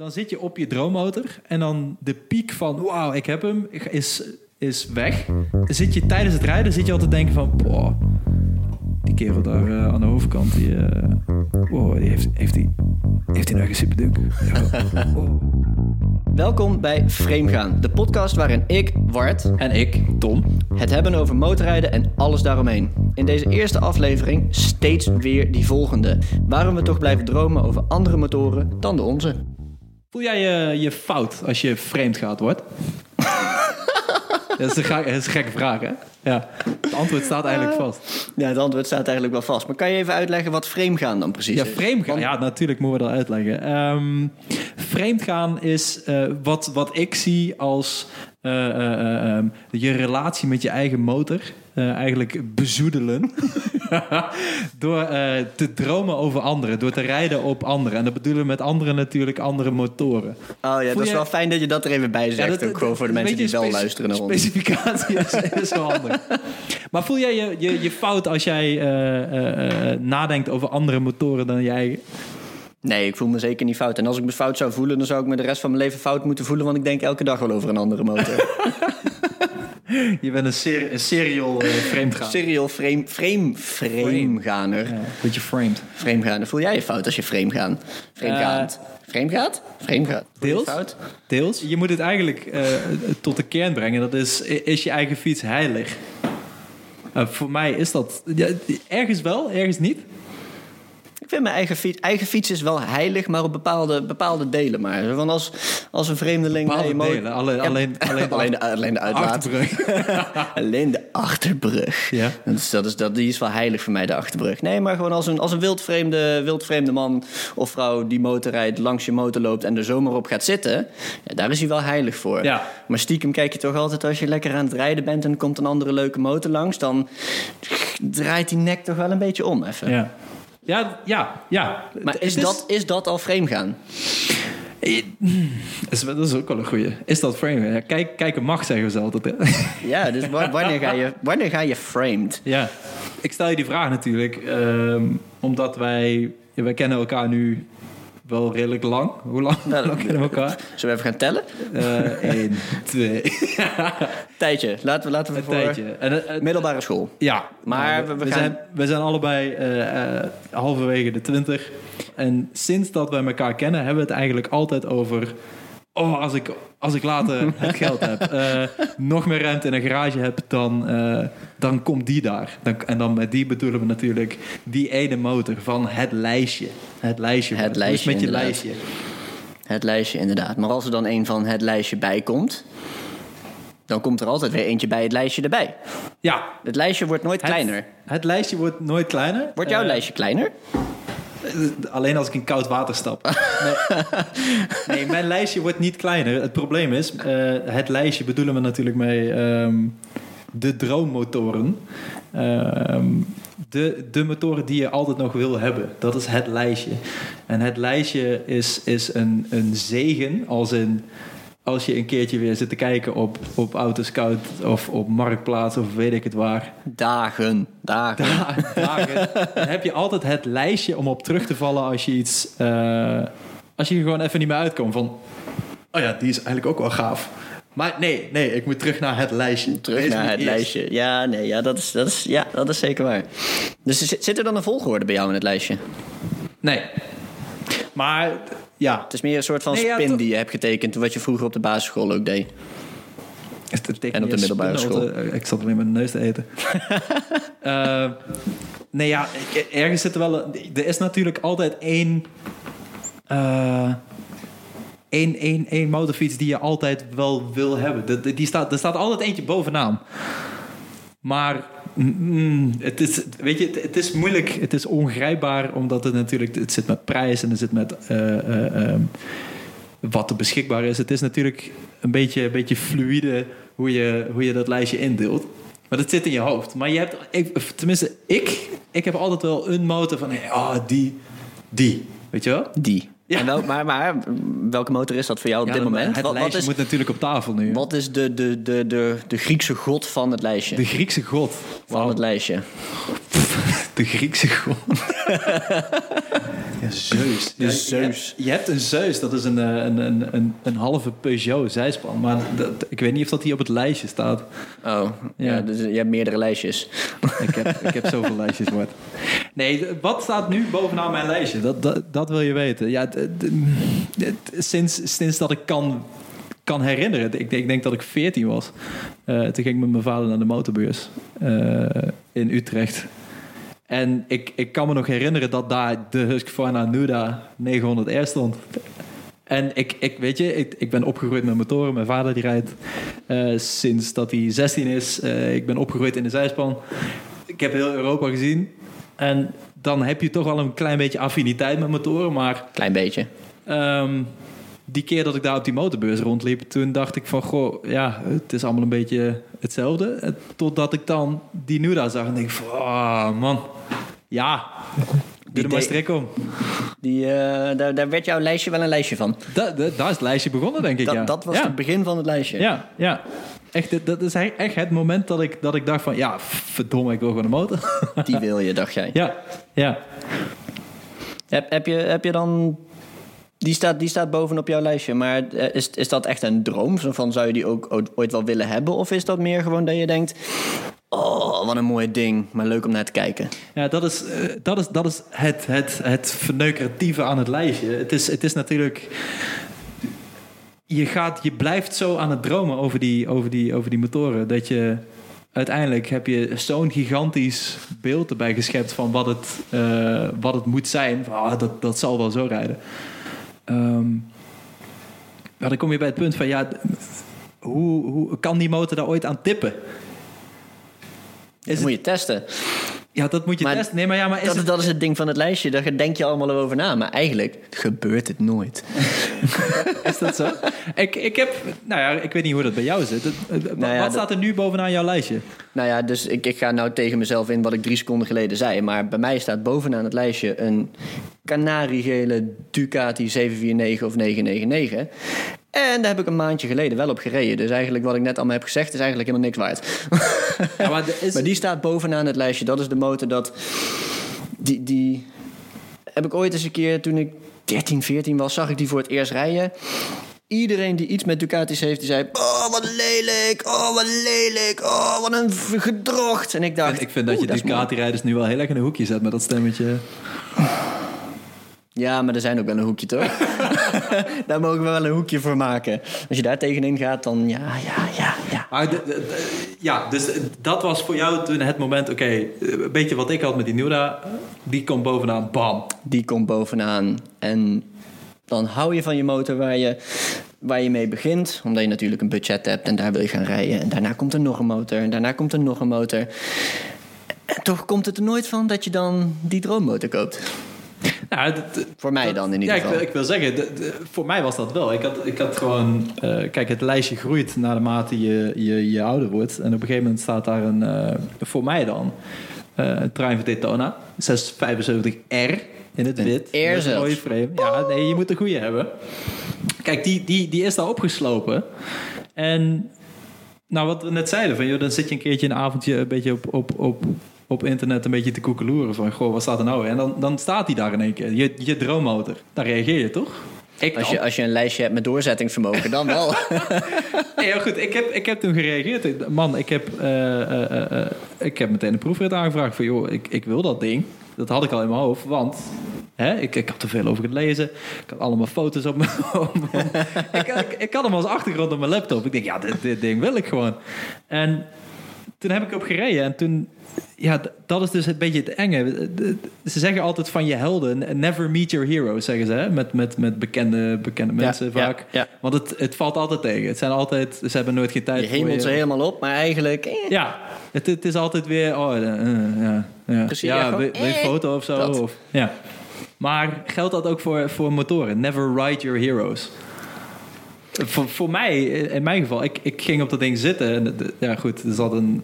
dan zit je op je droommotor en dan de piek van wauw, ik heb hem, is, is weg. Dan zit je tijdens het rijden zit je altijd te denken van, boah, die kerel daar eh, aan de overkant, die, wow, die heeft, heeft die, heeft hij nou geen superduk? Wow. Welkom bij Framegaan, de podcast waarin ik, Wart, En ik, Tom, het hebben over motorrijden en alles daaromheen. In deze eerste aflevering steeds weer die volgende. Waarom we toch blijven dromen over andere motoren dan de onze. Voel jij je, je fout als je vreemd gaat wordt? dat, is een, ga- dat is een gekke vraag, hè? Ja, het antwoord staat eigenlijk vast. Ja, het antwoord staat eigenlijk wel vast. Maar kan je even uitleggen wat framegaan dan precies Ja, is? vreemd gaan. Ja, natuurlijk moeten we dat uitleggen. Ehm vreemd gaan is eh, wat, wat ik zie als eh, eh, eh, ehm, je relatie met je eigen motor eh, eigenlijk bezoedelen. door eh, te dromen over anderen, door te rijden op anderen. En dat bedoelen we met anderen natuurlijk andere motoren. Oh ja, Voel dat is wel fijn dat je dat er even bij zegt. dat- ook gewoon voor de mensen die wel luisteren naar ons. Specificatie is, is wel handig. Maar voel jij je, je, je fout als jij eh, nadenkt over andere motoren dan jij Nee, ik voel me zeker niet fout. En als ik me fout zou voelen, dan zou ik me de rest van mijn leven fout moeten voelen. Want ik denk elke dag wel over een andere motor. Je bent een, ser een serial uh. Serial frame, frame, frameganer. Ja, beetje framed. Frameganer. Voel jij je fout als je framegaan? Framegaand. Framegaat? Framegaat. Voel je je Eh, deels. fout? Deels. Je moet het eigenlijk eh, tot de kern brengen. Dat is, is je eigen fiets heilig? Eh, voor mij is dat... Ja, ergens wel, ergens niet. Ik vind mijn eigen fiets, eigen fiets is wel heilig, maar op bepaalde, bepaalde delen maar. Van als, als een vreemdeling... Bepaalde delen. Alleen, Ja, alleen, alleen, alleen, de, alleen de uitlaat. Alleen de achterbrug. Ja. Is, dat is, dat, die is wel heilig voor mij, de achterbrug. Nee, maar gewoon als een, als een wildvreemde, wildvreemde man of vrouw die motorrijdt, langs je motor loopt en er zomaar op gaat zitten. Ja, daar is hij wel heilig voor. Ja. Maar stiekem kijk je toch altijd als je lekker aan het rijden bent en er komt een andere leuke motor langs, dan draait die nek toch wel een beetje om even. Ja. Ja, ja, ja. Maar is, dat, is dat al frame gaan? is, dat is ook wel een goeie. Is dat frame? Ja, kijk, kijken mag, zeggen ze altijd. hè. Ja, dus wa- wanneer ga je, wanneer ga je framed? Ja, ik stel je die vraag natuurlijk ehm, omdat wij, ja, wij kennen elkaar nu wel redelijk lang. Hoe lang, Nou, hoe lang kennen we elkaar? Zullen we even gaan tellen? Eén, twee, Tijdje. Laten we, laten we een voor tijdje. En, het- middelbare school. ja, Maar nou, we- we, we gaan- zijn, we zijn allebei eh, eh, halverwege de twintig. En sinds dat wij elkaar kennen, hebben we het eigenlijk altijd over... Oh, als ik, als ik later het geld heb, eh, nog meer ruimte in een garage heb, dan, eh, dan komt die daar. Dan, en dan met die bedoelen we natuurlijk die ene motor van het lijstje. Het lijstje. Het is lijstje, met je inderdaad. lijstje. Het lijstje, inderdaad. Maar als er dan een van het lijstje bij komt, dan komt er altijd weer eentje bij het lijstje erbij. Ja. Het lijstje wordt nooit Het- kleiner. Het lijstje wordt nooit kleiner. Wordt jouw Eh, lijstje kleiner? Alleen als ik in koud water stap. Nee, nee mijn lijstje wordt niet kleiner. Het probleem is, eh, het lijstje bedoelen we natuurlijk mee ehm, de droommotoren. Ehm, de, de motoren die je altijd nog wil hebben. Dat is het lijstje. En het lijstje is, is een, een zegen als in... Als je een keertje weer zit te kijken op, op Autoscout of op Marktplaats of weet ik het waar. Dagen, dagen. dagen, dan heb je altijd het lijstje om op terug te vallen als je iets. eh, als je er gewoon even niet meer uitkomt van. Oh ja, die is eigenlijk ook wel gaaf. Maar nee, nee, ik moet terug naar het lijstje. Terug Deze naar het eerst. lijstje. Ja, nee, ja, dat is, dat is, ja, dat is zeker waar. Dus zit er dan een volgorde bij jou in het lijstje? Nee. Maar ja. Het is meer een soort van Nee, ja, spin die je hebt getekend, wat je vroeger op de basisschool ook deed. En op de middelbare want, eh, Ik zat alleen met mijn neus te eten. Eh, nee, ja, ergens zit er wel... een- Er is natuurlijk altijd één... eh, één, één, één motorfiets die je altijd wel wil hebben. De- de- die staat, er staat altijd eentje bovenaan. Maar het, is, weet je, het, is moeilijk, het is ongrijpbaar, omdat het natuurlijk, het zit met prijs en het zit met eh, eh, ehm, wat er beschikbaar is. Het is natuurlijk een beetje, een beetje fluïde hoe je, hoe je dat lijstje indeelt. Maar dat zit in je hoofd. Maar je hebt, tenminste, ik, ik heb altijd wel een motor van, hey, ah, die, die. Weet je wel? Die. Ja. En wel, maar, maar welke motor is dat voor jou op Ja, dit moment? Het Wat, wat lijstje is, moet natuurlijk op tafel nu. wat is de, de, de, de, de Griekse god van het lijstje? De Griekse god. van het lijstje. De Griekse god. Zeus. De Ja, Zeus. Je, je hebt een Zeus, dat is een, eh, een, een, een, een halve Peugeot zijspan. Maar dat, ik weet niet of dat die op het lijstje staat. Oh, ja. Ja. dus je hebt meerdere lijstjes. Ik heb, ik heb zoveel lijstjes, Bart. Nee, wat staat nu bovenaan mijn lijstje? Dat, dat, dat wil je weten. Ja, sinds, sinds dat ik kan, kan herinneren. Ik, denk- ik denk dat ik 14 was. Eh, toen ging ik met mijn vader naar de motorbeurs eh, in Utrecht. En ik, ik kan me nog herinneren dat daar de Husqvarna Nuda 900R stond. En ik, ik weet je, ik, ik ben opgegroeid met motoren. Mijn vader die rijdt eh, sinds dat hij 16 is. Eh, ik ben opgegroeid in de zijspan. Ik heb heel Europa gezien. En dan heb je toch al een klein beetje affiniteit met motoren. Maar Klein beetje. Ehm, die keer dat ik daar op die motorbeurs rondliep, toen dacht ik van, goh, ja, het is allemaal een beetje hetzelfde. Eh, Totdat ik dan die Nuda zag en denk van, oh, man, ja, maar de- strik om. Die, eh, daar, daar werd jouw lijstje wel een lijstje van. Da, da- daar is het lijstje begonnen, denk ik, Dat, ja. dat was ja. het begin van het lijstje. Ja, ja. Echt, dat is echt het moment dat ik, dat ik dacht van, ja, verdomme, ik wil gewoon een motor. Die wil je, dacht jij. ja, ja. Heb, heb, je, heb je dan... Die staat, die staat bovenop jouw lijstje, maar eh, is, is dat echt een droom? Zo van, zou je die ook ooit- ooit wel willen hebben? Of is dat meer gewoon dat je denkt... Oh, wat een mooi ding, maar leuk om naar te kijken. Ja, dat is, eh, dat is, dat is het, het, het verneukeratieve aan het lijstje. Het is, het is natuurlijk... Je, gaat, je blijft zo aan het dromen over die, over, die, over die motoren... dat je uiteindelijk heb je zo'n gigantisch beeld erbij geschept... van wat het, eh, wat het moet zijn. Ah, dat, dat zal wel zo rijden. Ehm, maar dan kom je bij het punt van... ja, hoe, hoe kan die motor daar ooit aan tippen? Dat Is moet het, je testen. ja, dat moet je Maar testen. Nee, maar ja, maar is Dat, het, dat is het ding van het lijstje, daar denk je allemaal over na. Maar eigenlijk gebeurt het nooit. Is dat zo? ik, ik heb, nou ja, ik weet niet hoe dat bij jou zit. Nou wat ja, dat- staat er nu bovenaan jouw lijstje? Nou ja, dus ik, ik ga nou tegen mezelf in wat ik drie seconden geleden zei. Maar bij mij staat bovenaan het lijstje een kanariegele Ducati 749 of 999. En daar heb ik een maandje geleden wel op gereden. Dus eigenlijk wat ik net allemaal heb gezegd is eigenlijk helemaal niks waard. Ja, maar is, Maar die staat bovenaan het lijstje. Dat is de motor dat... Die, die heb ik ooit eens een keer, toen ik 13, 14 was, zag ik die voor het eerst rijden. Iedereen die iets met Ducatis heeft, die zei... Oh, wat lelijk. Oh, wat lelijk. Oh, wat een gedrocht. En ik dacht... ik vind dat je. Ducati-rijders nu wel heel erg in een hoekje zet met dat stemmetje. Ja, maar er zijn ook wel een hoekje, toch? daar mogen we wel een hoekje voor maken. Als je daar tegenin gaat, dan ja, ja, ja, ja. Maar de- de- de- ja, dus dat was voor jou toen het moment, oké, een beetje wat ik had met die Nuda, die komt bovenaan, bam. Die komt bovenaan. En dan hou je van je motor waar je, waar je mee begint. Omdat je natuurlijk een budget hebt en daar wil je gaan rijden. En daarna komt er nog een motor. En daarna komt er nog een motor. En toch komt het er nooit van dat je dan die droommotor koopt. Nou, dat- Voor mij dan in ieder ja, ik, geval. wil- ik wil zeggen, voor mij was dat wel. Ik had, ik had gewoon, eh, kijk, het lijstje groeit naarmate je, je, je ouder wordt. En op een gegeven moment staat daar een, eh, voor mij dan, eh een Triumph Daytona 675R in het Een wit. R zelfs. mooie frame. Ja, nee, je moet een goede hebben. Kijk, die, die, die is daar opgeslopen. En nou, wat we net zeiden, van, joh, dan zit je een keertje een avondje een beetje op, op, op, op internet een beetje te koekeloeren van, goh, wat staat er nou? in? En dan, dan staat die daar in één keer, je, je droommotor. Daar reageer je toch? Ik Als je, als je een lijstje hebt met doorzettingsvermogen, dan wel. Nee, ja, goed, ik heb, ik heb toen gereageerd. Man, ik heb, eh, eh, eh, ik heb meteen een proefrit aangevraagd van, joh, ik, ik wil dat ding. Dat had ik al in mijn hoofd, want hè, ik, ik had er veel over gelezen. Ik had allemaal foto's op mijn... op mijn- ik, ik, ik had hem als achtergrond op mijn laptop. Ik denk, ja, dit, dit ding wil ik gewoon. En toen heb ik op gereden en toen... Ja, dat is dus een beetje het enge. Ze zeggen altijd van je helden, never meet your heroes, zeggen ze. Hè? Met, met, met bekende, bekende mensen vaak. ja. Want het, het valt altijd tegen. Het zijn altijd, ze hebben nooit geen tijd Je voor hemelt je. ze helemaal op, maar eigenlijk... eh, Ja, het, het is altijd weer, oh, eh, eh, ja, ja. Precies, ja, een eh, foto of zo? dat. Of, ja. Maar geldt dat ook voor, voor motoren? Never ride your heroes. Voor, voor mij, in mijn geval, ik, ik ging op dat ding zitten. En, ja, goed, er zat een,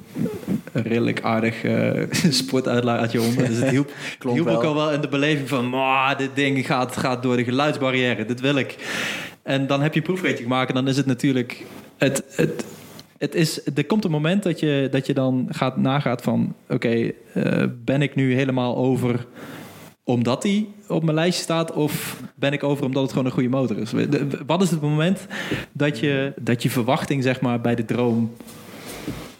een redelijk aardig eh sportuitlaatje onder. Dus het hielp, Klonk hielp ook al wel in de beleving van... "Maar, dit ding gaat, gaat door de geluidsbarrière, dit wil ik. En dan heb je een proefritje gemaakt en dan is het natuurlijk... Het, het, het is, er komt een moment dat je, dat je dan gaat nagaat van... Oké, eh, ben ik nu helemaal over omdat hij op mijn lijstje staat? Of ben ik over omdat het gewoon een goede motor is? Wat is het moment dat je, dat je verwachting zeg maar, bij de droom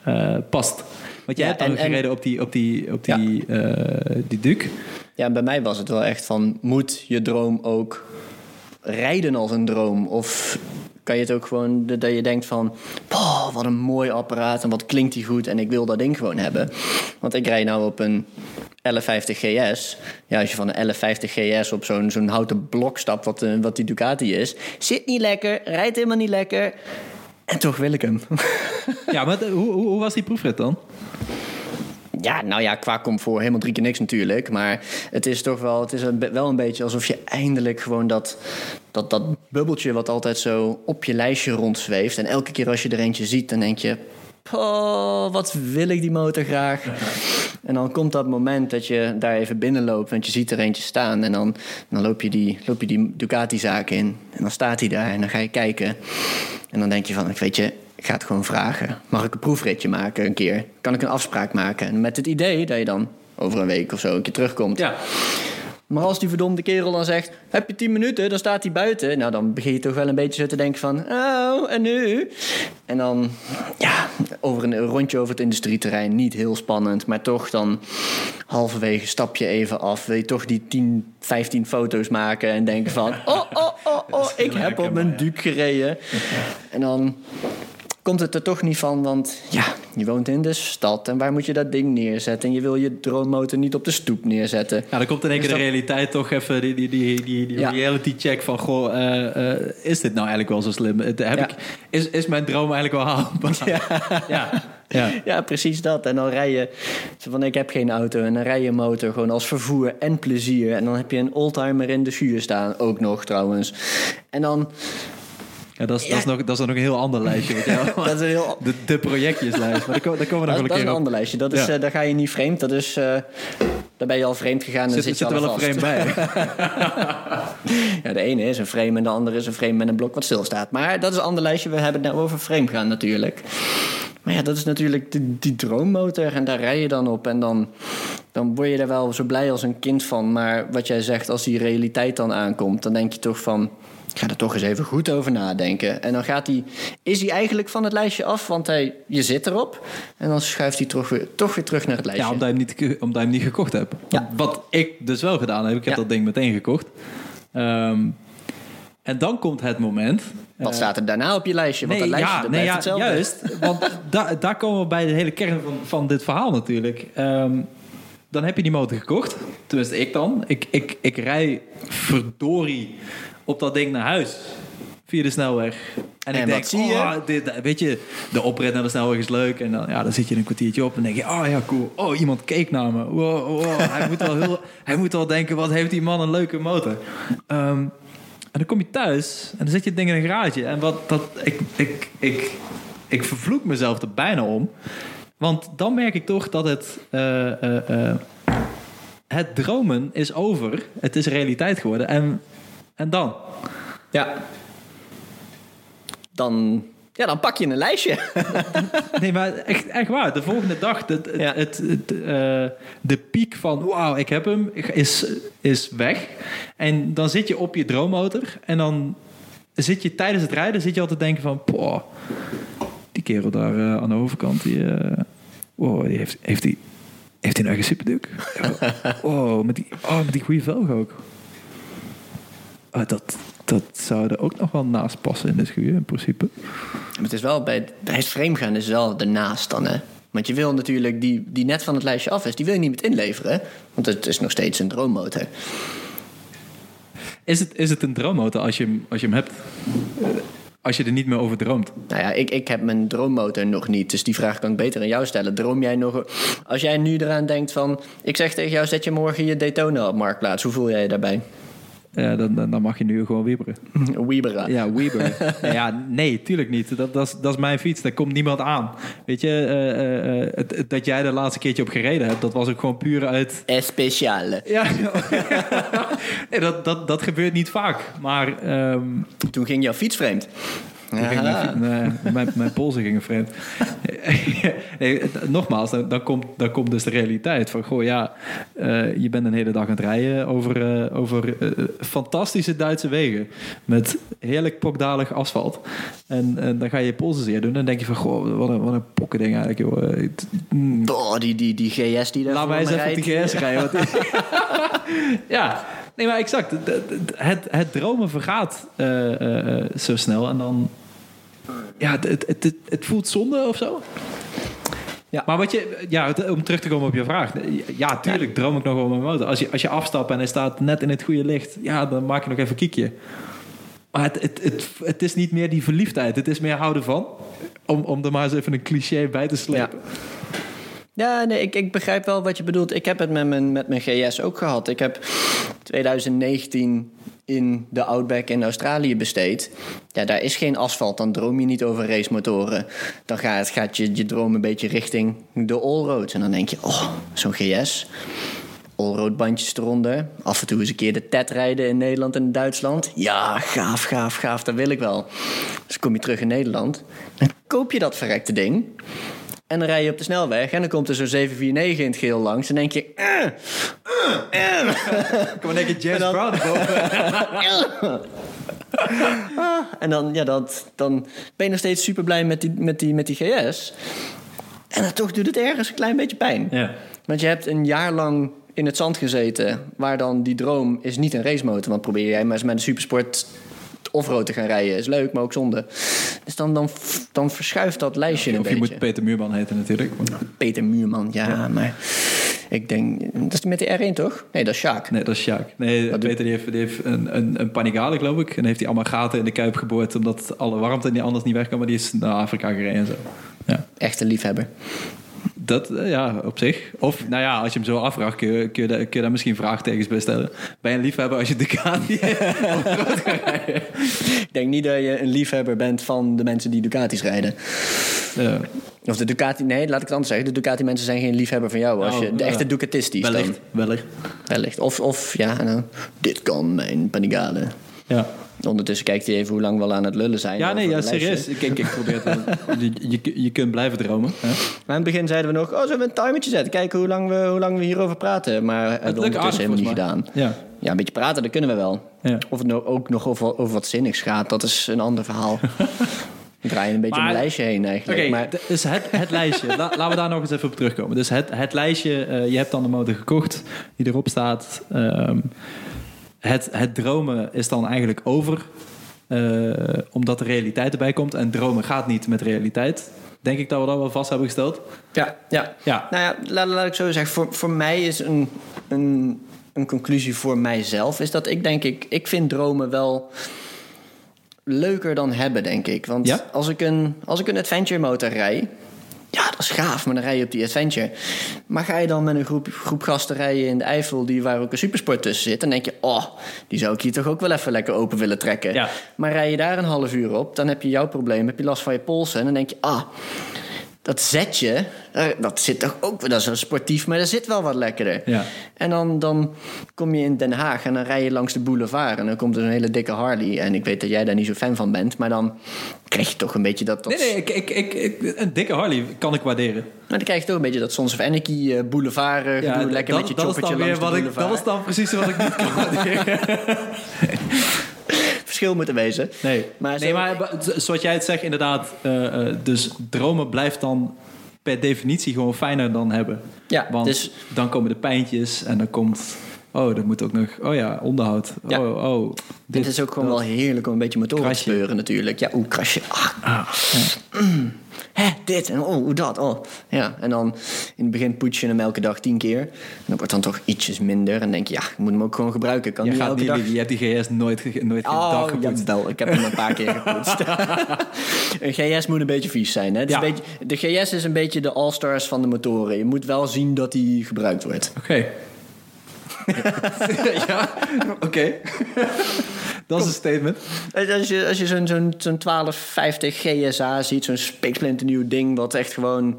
eh, past? Want jij Ja, hebt dan en- en- gereden op die, op die, op die, eh, die Duke. Ja, bij mij was het wel echt van... moet je droom ook rijden als een droom? Of kan je het ook gewoon dat je denkt van... "Poh, wat een mooi apparaat en wat klinkt die goed... en ik wil dat ding gewoon hebben. Want ik rijd nou op een 1150 GS. Ja, als je van een 1150 GS op zo'n zo'n houten blok stapt... Wat, eh, wat die Ducati is... zit niet lekker, rijdt helemaal niet lekker... en toch wil ik hem. Ja, maar de- hoe, hoe, hoe was die proefrit dan? Ja, nou ja, qua comfort helemaal drie keer niks natuurlijk. Maar het is toch wel, het is een, wel een beetje alsof je eindelijk gewoon dat, dat, dat bubbeltje wat altijd zo op je lijstje rondzweeft. En elke keer als je er eentje ziet, dan denk je... Oh, wat wil ik die motor graag. En dan komt dat moment dat je daar even binnenloopt, want je ziet er eentje staan. En dan, dan loop, je die, loop je die Ducati-zaak in. En dan staat hij daar en dan ga je kijken. En dan denk je van, ik weet je, ik ga het gewoon vragen. Mag ik een proefritje maken een keer? Kan ik een afspraak maken? En met het idee dat je dan over een week of zo een keer terugkomt. Ja. Maar als die verdomde kerel dan zegt... heb je tien minuten, dan staat hij buiten. Nou, dan begin je toch wel een beetje zo te denken van... oh, en nu? En dan, ja, over een rondje over het industrieterrein. Niet heel spannend, maar toch dan... halverwege stap je even af. Wil je toch die 10, 15 foto's maken en denken van... oh, oh, oh, oh, ik heb op mijn duik gereden. En dan komt het er toch niet van, want ja, je woont in de stad en waar moet je dat ding neerzetten? En je wil je droommotor niet op de stoep neerzetten. Ja, dan komt in één keer de realiteit toch even die, die, die, die, die Ja. reality check van... Goh, eh, eh, is dit nou eigenlijk wel zo slim? Heb Ja. ik, is, is mijn droom eigenlijk wel haalbaar? Ja. ja. Ja. Ja, precies dat. En dan rij je van ik heb geen auto en dan rij je een motor gewoon als vervoer en plezier. En dan heb je een oldtimer in de schuur staan, ook nog trouwens. En dan, Ja, dat, is, Ja. Dat, is nog, dat is nog een heel ander lijstje. dat is een heel De, de projectjeslijst. Maar daar, ko- daar komen we nog dat, wel dat een is keer een op. ander lijstje. Dat is, Ja. eh, daar ga je niet vreemd. Dat is, eh, daar ben je al vreemd gegaan. en Zit, zit, zit je er wel al een vast. frame bij? Ja, de ene is een frame en de andere is een frame met een blok wat stilstaat. Maar dat is een ander lijstje. We hebben het nou over frame gaan natuurlijk. Maar ja, dat is natuurlijk die, die droommotor. En daar rij je dan op. En dan, dan word je er wel zo blij als een kind van. Maar wat jij zegt, als die realiteit dan aankomt... dan denk je toch van... Ik ga er toch eens even goed over nadenken. En dan gaat hij, is hij eigenlijk van het lijstje af, want hij, je zit erop. En dan schuift hij toch weer, toch weer terug naar het lijstje. Ja, omdat je hem niet, omdat je hem niet gekocht hebt. Ja. Wat ik dus wel gedaan heb. Ik heb Ja. dat ding meteen gekocht. Ehm, en dan komt het moment... Wat eh, staat er daarna op je lijstje? Want dat lijstje dat nee, ja, hetzelfde. juist. Want da- daar komen we bij de hele kern van, van dit verhaal natuurlijk. Ehm, dan heb je die motor gekocht. Tenminste, ik dan. Ik, ik, ik rij verdorie op dat ding naar huis. Via de snelweg. En, En ik denk, zie je? oh, dit, weet je, de oprit naar de snelweg is leuk. En dan, ja, dan zit je een kwartiertje op en denk je, oh ja, cool. Oh, iemand keek naar me. Wow, wow. Hij, moet wel heel, hij moet wel denken, wat heeft die man een leuke motor. Ehm, en dan kom je thuis en dan zit je het ding in een garage. En wat dat, ik, ik, ik, ik vervloek mezelf er bijna om. Want dan merk ik toch dat het. eh, eh, eh, het dromen is over. Het is realiteit geworden. En, en dan? Ja. Dan, ja, dan pak je een lijstje. Nee, maar echt, echt waar. De volgende dag, het, het, Ja. het, het, eh, de piek van wauw, ik heb hem, is, is weg. En dan zit je op je droommotor. En dan zit je tijdens het rijden, zit je altijd denken van... Poh, die kerel daar eh, aan de overkant, die, eh, wow, die heeft, heeft die... Heeft hij een eigen superduk? Oh, met die, oh, met die goede velg ook. Oh, dat, dat zou er ook nog wel naast passen in de schuur, in principe. Maar het is wel bij, bij het frame gaan is wel ernaast dan, hè? Want je wil natuurlijk die, die net van het lijstje af is, die wil je niet met inleveren. Want het is nog steeds een droommotor. Is het, is het een droommotor als je, hem- als je hem hebt? Als je er niet meer over droomt? Nou ja, ik, ik heb mijn droommotor nog niet. Dus die vraag kan ik beter aan jou stellen. Droom jij nog... Als jij nu eraan denkt van... Ik zeg tegen jou, zet je morgen je Daytona op Marktplaats. Hoe voel jij je daarbij? Ja, dan, dan, dan mag je nu gewoon wieberen. Wiebera. Ja, wieberen. ja, nee, tuurlijk niet. Dat, dat, is, dat is mijn fiets. Daar komt niemand aan. Weet je, eh, eh, eh, het- dat jij er laatste keertje op gereden hebt... dat was ook gewoon puur uit... Especiale. Ja, nee, dat, dat, dat gebeurt niet vaak. Maar ehm, Toen ging jouw fiets vreemd. Ging mijn, mijn, mijn, mijn polsen gingen vreemd. nee, nogmaals, dan, dan, komt, dan komt dus de realiteit van... Goh, ja, eh, je bent een hele dag aan het rijden over, eh, over eh, fantastische Duitse wegen. Met heerlijk pokdalig asfalt. En, en dan ga je je polsen zeer doen. En dan denk je van, goh, wat een, wat een pokkending eigenlijk, joh. Mm, Oh, die, die, die GS die daar Laat mij eens even op die rijdt. GS rijden. want- ja, nee, maar exact. Het, het, dromen vergaat zo snel. En dan... Ja, het, het, het, het voelt zonde of zo. Ja. Maar wat je, ja, om terug te komen op je vraag. Ja, tuurlijk droom ik nog wel mijn motor. Als je, als je afstapt en hij staat net in het goede licht, ja, dan maak je nog even een kiekje. Maar het, het, het, het is niet meer die verliefdheid. Het is meer houden van. Om, om er maar eens even een cliché bij te slepen. Ja, nee, ik, ik begrijp wel wat je bedoelt. Ik heb het met mijn, met mijn GS ook gehad. Ik heb 2019 in de Outback in Australië besteed. Ja, daar is geen asfalt. Dan droom je niet over racemotoren. Dan gaat, gaat je, je droom een beetje richting de allroads. En dan denk je, oh, zo'n GS. Allroad bandjes eronder. Af en toe eens een keer de TED rijden in Nederland en Duitsland. Ja, gaaf, gaaf, gaaf. Dat wil ik wel. Dus kom je terug in Nederland. Dan koop je dat verrekte ding. En dan rij je op de snelweg en dan komt er zo'n 749 in het geel langs. En denk je... eh, eh, eh. Kom maar denk je James En dan- Brown erboven. En dan, ja, dat, dan ben je nog steeds super blij met die, met, die, met die GS. En dan toch doet het ergens een klein beetje pijn. Ja. Want je hebt een jaar lang in het zand gezeten... waar dan die droom is niet een racemotor. Want probeer jij maar eens met een supersport offroad te gaan rijden. Is leuk, maar ook zonde. Dus dan, dan, dan verschuift dat lijstje een Of je beetje. moet Peter Muurman heten natuurlijk. Peter Muurman, ja, maar... Ik denk... Dat is met die R1, toch? Nee, dat is Sjaak. Nee, dat is Sjaak. Nee, doet- Peter die heeft, die heeft een, een, een panigale, geloof ik. En heeft hij allemaal gaten in de kuip geboord... omdat alle warmte niet anders niet weg kan. Maar die is naar Afrika gereden en zo. Ja, Echte liefhebber. Dat eh, ja, op zich. Of, nou ja, als je hem zo afvraagt... kun je, kun je, daar, kun je daar misschien vraagtekens bij stellen. Ben je een liefhebber als je Ducati de gaat rijden? Ik denk niet dat je een liefhebber bent van de mensen die Ducatis rijden. Ja, Of de Ducati... Nee, laat ik het anders zeggen. De Ducati-mensen zijn geen liefhebber van jou. Als je, de ja. echte wellicht, dan. wellicht. Wellicht. Of, of ja, nou, dit kan mijn Panigale. Ja. Ondertussen kijkt hij even hoe lang we al aan het lullen zijn. Ja, nee, ja, het serieus. Kijk, ik probeer het. Je, je, je kunt blijven dromen. Hè? Maar in het begin zeiden we nog... Oh, zullen we een timertje zetten? Kijken hoe lang we, hoe lang we hierover praten. Maar we hebben we lukt ondertussen aardig, helemaal niet gedaan. Ja. Ja, een beetje praten, dat kunnen we wel. Ja. Of het nou ook nog over, over wat zinnigs gaat, dat is een ander verhaal. We draaien een beetje om een lijstje heen eigenlijk. Oké, dus het, het lijstje. La- laten we daar nog eens even op terugkomen. Dus het, het lijstje, eh, je hebt dan de motor gekocht die erop staat. Ehm, het, het dromen is dan eigenlijk over, eh, omdat de realiteit erbij komt. En dromen gaat niet met realiteit. Denk ik dat we dat wel vast hebben gesteld. ja, ja. Ja. Nou ja, laat, laat ik zo zeggen. Voor, voor mij is een, een, een conclusie voor mijzelf... is dat ik denk ik... Ik vind dromen wel leuker dan hebben, denk ik. Want Ja? als, ik een, als ik een adventure motor rij... Dat is gaaf, maar dan rij je op die adventure. Maar ga je dan met een groep, groep gasten rijden in de Eifel... Die, waar ook een supersport tussen zit... dan denk je, oh, die zou ik hier toch ook wel even lekker open willen trekken. Ja. Maar rij je daar een half uur op, dan heb je jouw probleem... heb je last van je polsen en dan denk je, ah... Dat zetje, eh, dat zit toch ook... Dat is wel sportief, maar dat zit wel wat lekkerder. Ja. En dan, dan kom je in Den Haag en dan rij je langs de boulevard... en dan komt er een hele dikke Harley. En ik weet dat jij daar niet zo fan van bent... maar dan krijg je toch een beetje dat... dat Nee, nee, ik, ik, ik, ik- een dikke Harley kan ik waarderen. Maar dan krijg je toch een beetje dat Sons of Anarchy eh, boulevard... eh, lekker dat, met je dat choppertje weer langs de wat ik, boulevard. Dat is dan precies wat ik niet kan waarderen. Verschil moeten wezen. Nee, Maar nee, maar zoals jij het zegt, inderdaad. eh, eh, dus dromen blijft dan per definitie gewoon fijner dan hebben. Ja, Want dus- dan komen de pijntjes en dan komt... Oh, dat moet ook nog... Oh ja, onderhoud. Ja. Oh, oh. Dit Dit is ook gewoon dat. wel heerlijk om een beetje motoren te speuren natuurlijk. Ja, oeh, krasje. Ah, Ah, ja. hè, dit en oh, hoe dat. Oh. Ja, en dan in het begin poets je hem elke dag tien keer. En dat wordt dan toch ietsjes minder. En denk je, ja, ik moet hem ook gewoon gebruiken. Ik Kan Je, gaat elke dag... je hebt die GS nooit, nooit geen dag Oh, gepoetst. jawel, ik heb hem een paar keer gepoetst. een GS moet een beetje vies zijn. Hè? Het is Ja. een beetje, de GS is een beetje de all-stars van de motoren. Je moet wel zien dat die gebruikt wordt. Oké. Ja, oké. dat is een statement. Als je, als je zo'n zo'n zo'n 1250 GSA ziet, zo'n spiksplinternieuw ding... wat echt gewoon...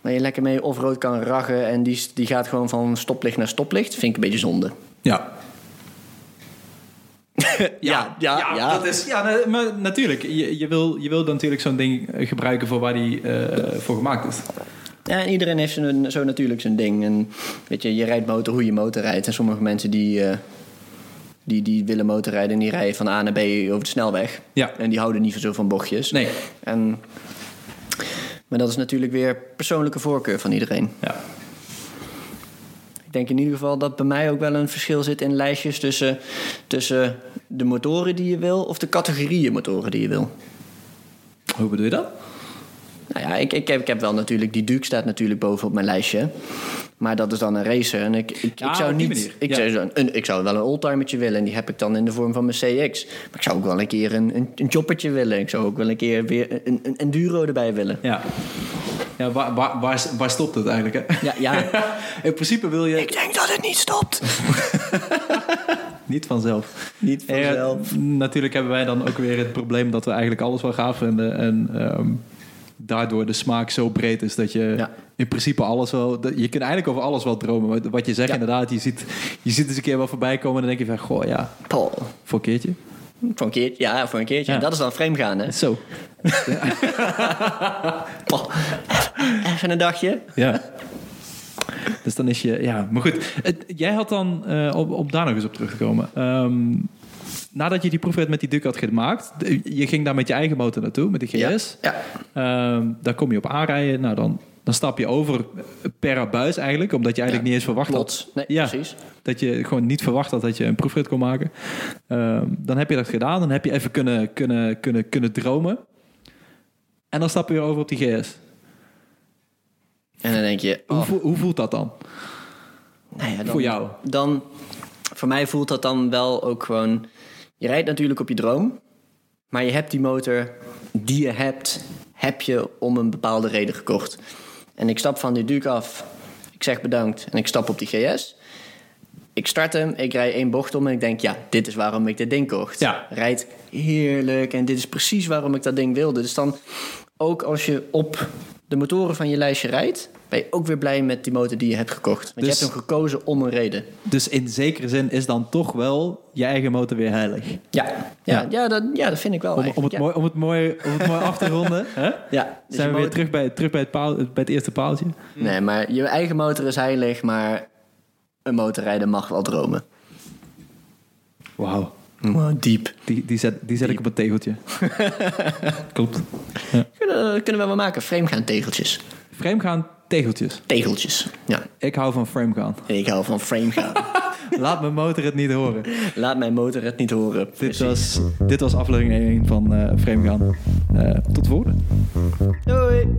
waar je lekker mee offroad kan raggen... en die, die gaat gewoon van stoplicht naar stoplicht... vind ik een beetje zonde. Ja. ja, ja, ja. dat is, ja maar natuurlijk. Je, je, wil, je wil natuurlijk zo'n ding eh, gebruiken voor waar die eh, voor gemaakt is. Ja, en iedereen heeft zijn, zo natuurlijk zijn ding. En weet je, je rijdt motor hoe je motor rijdt. En sommige mensen die, eh, die, die willen motorrijden en die rijden van A naar B over de snelweg. Ja. En die houden niet zo van bochtjes. Nee. En, maar dat is natuurlijk weer persoonlijke voorkeur van iedereen. Ja. Ik denk in ieder geval dat bij mij ook wel een verschil zit in lijstjes tussen, tussen de motoren die je wil of de categorieën motoren die je wil. Hoe bedoel je dat? Nou ja, ik, ik, heb, ik heb wel natuurlijk, die Duke staat natuurlijk boven op mijn lijstje. Maar dat is dan een racer. En ik, ik, Ja, ik zou niet. Ik, Ja. zou, zo- een, ik zou wel een oldtimertje willen. En die heb ik dan in de vorm van mijn CX. Maar ik zou ook wel een keer een, een, een choppertje willen. Ik zou ook wel een keer weer een, een enduro erbij willen. Ja. Ja, waar, waar, waar, waar stopt het eigenlijk? Hè? Ja, ja. In principe wil je ik denk dat het niet stopt. niet vanzelf. Niet Ja, vanzelf. natuurlijk hebben wij dan ook weer het probleem dat we eigenlijk alles wel gaaf vinden. En ehm, daardoor de smaak zo breed is dat je Ja. in principe alles wel... Je kunt eigenlijk over alles wel dromen. Wat- je zegt Ja. inderdaad, je ziet, je ziet eens een keer wel voorbij komen... en dan denk je van, goh ja, Paul. voor een keertje. Voor een keertje. Ja, voor een keertje. Ja. Dat is dan frame gaan, hè? Zo. Paul. Even een dagje. Ja. Dus dan is je... Ja, maar goed. Jij had dan, eh, op, op daar nog eens op terug te komen... ehm, nadat je die proefrit met die Duke had gemaakt... je ging daar met je eigen motor naartoe, met de GS... Ja. Ehm, daar kom je op aanrijden. Nou, dan, dan stap je over per abuis eigenlijk. Omdat je eigenlijk Ja, niet eens verwacht Plots. had. Nee, Ja. precies. Dat je gewoon niet verwacht had dat je een proefrit kon maken. Ehm, dan heb je dat gedaan. Dan heb je even kunnen, kunnen, kunnen, kunnen dromen. En dan stap je weer over op die GS. En dan denk je... Hoe, oh, hoe voelt dat dan? Nou ja, dan, Voor jou? Dan, voor mij voelt dat dan wel ook gewoon... Je rijdt natuurlijk op je droom, maar je hebt die motor die je hebt, heb je om een bepaalde reden gekocht. En ik stap van die Duke af, ik zeg bedankt en ik stap op die GS. Ik start hem, ik rij één bocht om en ik denk, ja, dit is waarom ik dit ding kocht. Ja. Rijdt heerlijk en dit is precies waarom ik dat ding wilde. Dus dan, ook als je op de motoren van je lijstje rijdt, ben je ook weer blij met die motor die je hebt gekocht. Want Dus- je hebt hem gekozen om een reden. Dus in zekere zin is dan toch wel je eigen motor weer heilig. Ja, ja, Ja. ja. dat, ja dat vind ik wel Om, om, het, ja. mooi, om, het, mooi, om het mooi af te ronden. Hè? Ja, dus Zijn we weer terug bij, terug bij, het, paal, bij het eerste paaltje. Nee, maar je eigen motor is heilig, maar een motorrijder mag wel dromen. Wauw. Wow, diep. Die, die zet, die zet ik op een tegeltje. Klopt. Kunnen, kunnen we wel maken. Frame gaan tegeltjes. Frame gaan, tegeltjes. Tegeltjes. Ja, Ik hou van frame gaan. ik hou van frame gaan. Laat mijn motor het niet horen. Laat mijn motor het niet horen. Dit was, dit was aflevering 1 van eh frame gaan. Eh, tot de volgende. Doei.